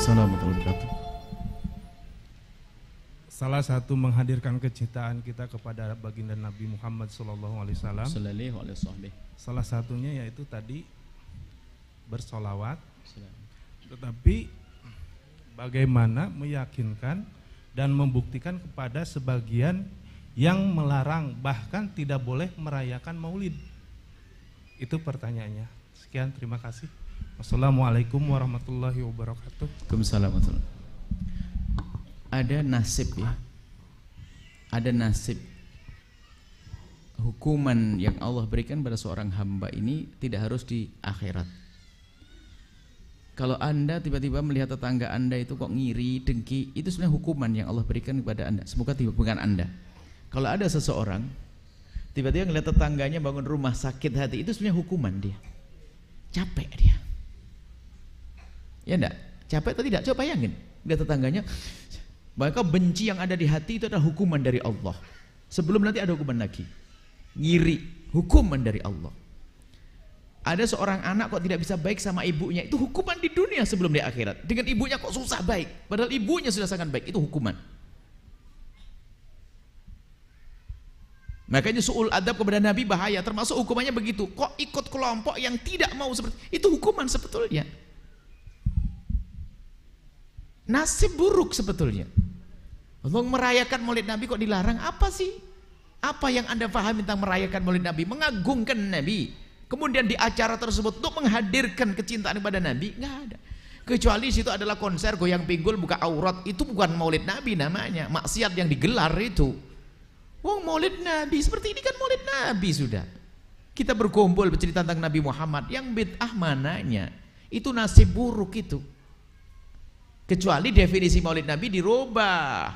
Waalaikumsalam warahmatullahi wabarakatuh. Salah satu menghadirkan kecintaan kita kepada baginda Nabi Muhammad Sallallahu Alaihi Wasallam. Sallallahu alaihi wasallam. Salah satunya yaitu tadi bersolawat. Tetapi bagaimana meyakinkan dan membuktikan kepada sebagian yang melarang bahkan tidak boleh merayakan Maulid? Itu pertanyaannya. Sekian terima kasih. Wassalamualaikum warahmatullahi wabarakatuh. Waalaikumsalam. Ada nasib ya. Ada nasib hukuman yang Allah berikan pada seorang hamba ini tidak harus di akhirat. Kalau Anda tiba-tiba melihat tetangga Anda itu kok ngiri, dengki, itu sebenarnya hukuman yang Allah berikan kepada Anda. Semoga tidak bukan Anda. Kalau ada seseorang tiba-tiba melihat tetangganya bangun rumah sakit hati, itu sebenarnya hukuman dia. Capek dia. Ya enggak? Capek atau tidak? Coba bayangin. Lihat tetangganya, maka benci yang ada di hati itu adalah hukuman dari Allah. Sebelum nanti ada hukuman lagi. Ngiri, hukuman dari Allah. Ada seorang anak kok tidak bisa baik sama ibunya, itu hukuman di dunia sebelum di akhirat. Dengan ibunya kok susah baik, padahal ibunya sudah sangat baik, itu hukuman. Makanya suul adab kepada Nabi bahaya, termasuk hukumannya begitu. Kok ikut kelompok yang tidak mau seperti itu hukuman sebetulnya. Nasib buruk sebetulnya. Allah merayakan maulid Nabi kok dilarang? Apa sih? Apa yang anda paham tentang merayakan maulid Nabi? Mengagungkan Nabi. Kemudian di acara tersebut untuk menghadirkan kecintaan kepada Nabi, nggak ada. Kecuali situ adalah konser goyang pinggul buka aurat, itu bukan maulid Nabi namanya, maksiat yang digelar itu. Wong maulid Nabi, seperti ini kan maulid Nabi sudah. Kita berkumpul bercerita tentang Nabi Muhammad, yang bid'ah mananya? Itu nasib buruk itu. Kecuali definisi maulid Nabi dirubah.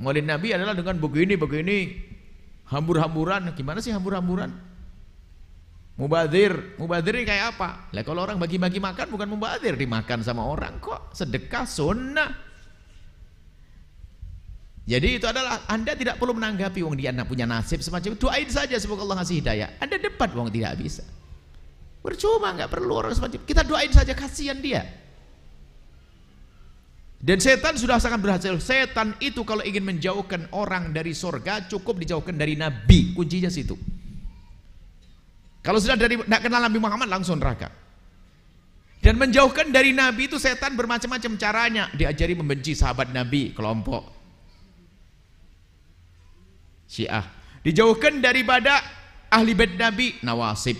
Maulid Nabi adalah dengan begini begini hambur-hamburan. Gimana sih hambur-hamburan? Mubadir, mubadir kayak apa? Lah kalau orang bagi-bagi makan bukan mubadir, dimakan sama orang kok. Sedekah sunnah. Jadi itu adalah Anda tidak perlu menanggapi wong dia punya nasib semacam itu. Doain saja semoga Allah ngasih hidayah. Anda debat wong tidak bisa. Percuma nggak perlu orang semacam kita doain saja kasihan dia. Dan setan sudah sangat berhasil. Setan itu kalau ingin menjauhkan orang dari sorga cukup dijauhkan dari Nabi. Kuncinya situ. Kalau sudah dari tidak kenal Nabi Muhammad langsung neraka. Dan menjauhkan dari Nabi itu setan bermacam-macam caranya. Diajari membenci sahabat Nabi, kelompok Syiah. Dijauhkan daripada ahli bait Nabi, Nawasib.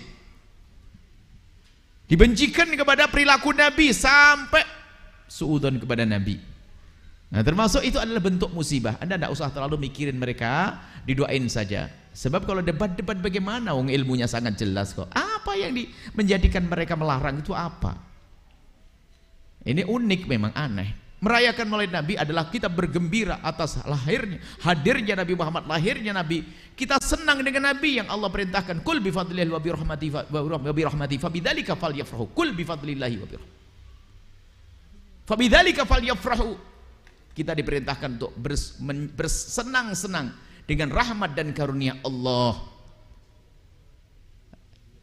Dibencikan kepada perilaku Nabi sampai suudon kepada Nabi. Nah termasuk itu adalah bentuk musibah. Anda tidak usah terlalu mikirin mereka, didoain saja. Sebab kalau debat-debat bagaimana, wong ilmunya sangat jelas kok. Apa yang di, menjadikan mereka melarang itu apa? Ini unik memang aneh. Merayakan maulid Nabi adalah kita bergembira atas lahirnya, hadirnya Nabi Muhammad, lahirnya Nabi. Kita senang dengan Nabi yang Allah perintahkan. Kul bi fadlillahi wa bi rahmatihi wa bi rahmatihi fa bidzalika falyafrahu. Kul bi fadlillahi wa bi rahmatihi. Fabidzalika falyafrahu. Kita diperintahkan untuk bersenang-senang dengan rahmat dan karunia Allah.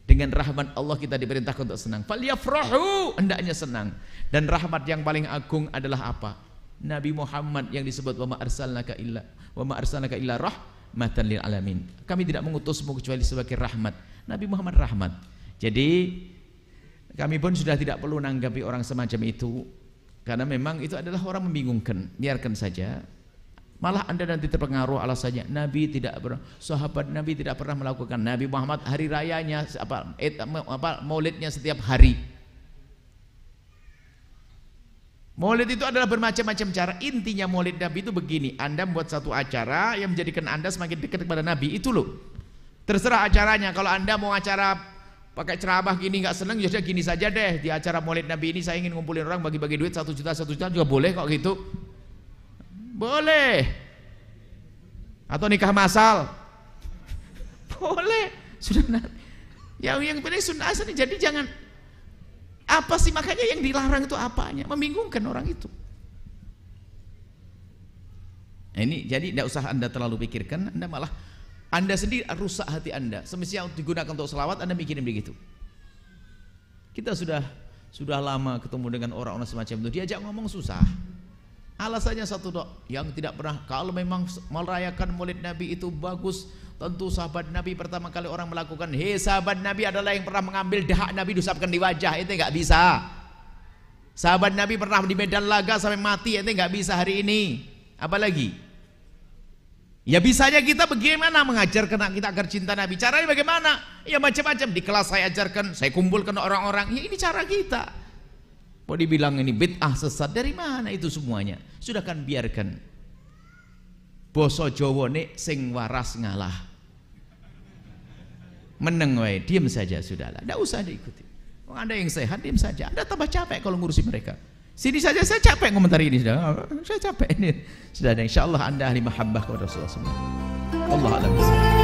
Dengan rahmat Allah kita diperintahkan untuk senang. Falyafrahu, hendaknya senang. Dan rahmat yang paling agung adalah apa? Nabi Muhammad yang disebut wa ma arsalnaka illa wa ma arsalnaka illa rahmatan lil alamin. Kami tidak mengutusmu kecuali sebagai rahmat. Nabi Muhammad rahmat. Jadi kami pun sudah tidak perlu nanggapi orang semacam itu karena memang itu adalah orang membingungkan. Biarkan saja. Malah anda nanti terpengaruh alasannya Nabi tidak pernah sahabat Nabi tidak pernah melakukan Nabi Muhammad hari rayanya apa, et, apa maulidnya setiap hari. Maulid itu adalah bermacam-macam cara. Intinya maulid Nabi itu begini. Anda membuat satu acara yang menjadikan Anda semakin dekat kepada Nabi. Itu loh. Terserah acaranya. Kalau Anda mau acara pakai ceramah gini nggak seneng ya gini saja deh. Di acara Maulid Nabi ini saya ingin ngumpulin orang bagi-bagi duit satu juta satu juta juga boleh kok gitu. Boleh. Atau nikah masal. Boleh. Sudah yang yang penting sunnah asal jadi jangan apa sih makanya yang dilarang itu apanya? Membingungkan orang itu. Nah, ini jadi tidak usah anda terlalu pikirkan anda malah anda sendiri rusak hati Anda. Semestinya digunakan untuk selawat, Anda mikirin begitu. Kita sudah Sudah lama ketemu dengan orang-orang semacam itu, diajak ngomong susah. Alasannya satu dok, yang tidak pernah kalau memang merayakan Maulid Nabi itu bagus, tentu sahabat Nabi pertama kali orang melakukan, hei sahabat Nabi adalah yang pernah mengambil dahak Nabi diusapkan di wajah, itu nggak bisa. Sahabat Nabi pernah di medan laga sampai mati, itu nggak bisa hari ini. Apalagi? Ya bisanya kita bagaimana mengajarkan anak kita agar cinta Nabi. Caranya bagaimana? Ya macam-macam. Di kelas saya ajarkan, saya kumpulkan orang-orang. Ya ini cara kita. Mau dibilang ini bid'ah sesat dari mana itu semuanya? Sudah kan biarkan. Boso Jawa nek sing waras ngalah. Meneng wae, diam saja sudahlah. Tidak usah diikuti. Kalau anda yang sehat, diam saja. Anda tambah capek kalau ngurusi mereka. Sini saja saya capek komentari ini sudah. Saya capek ini. Sudah ada insyaallah Anda ahli mahabbah kepada Rasulullah SAW. Allah a'lam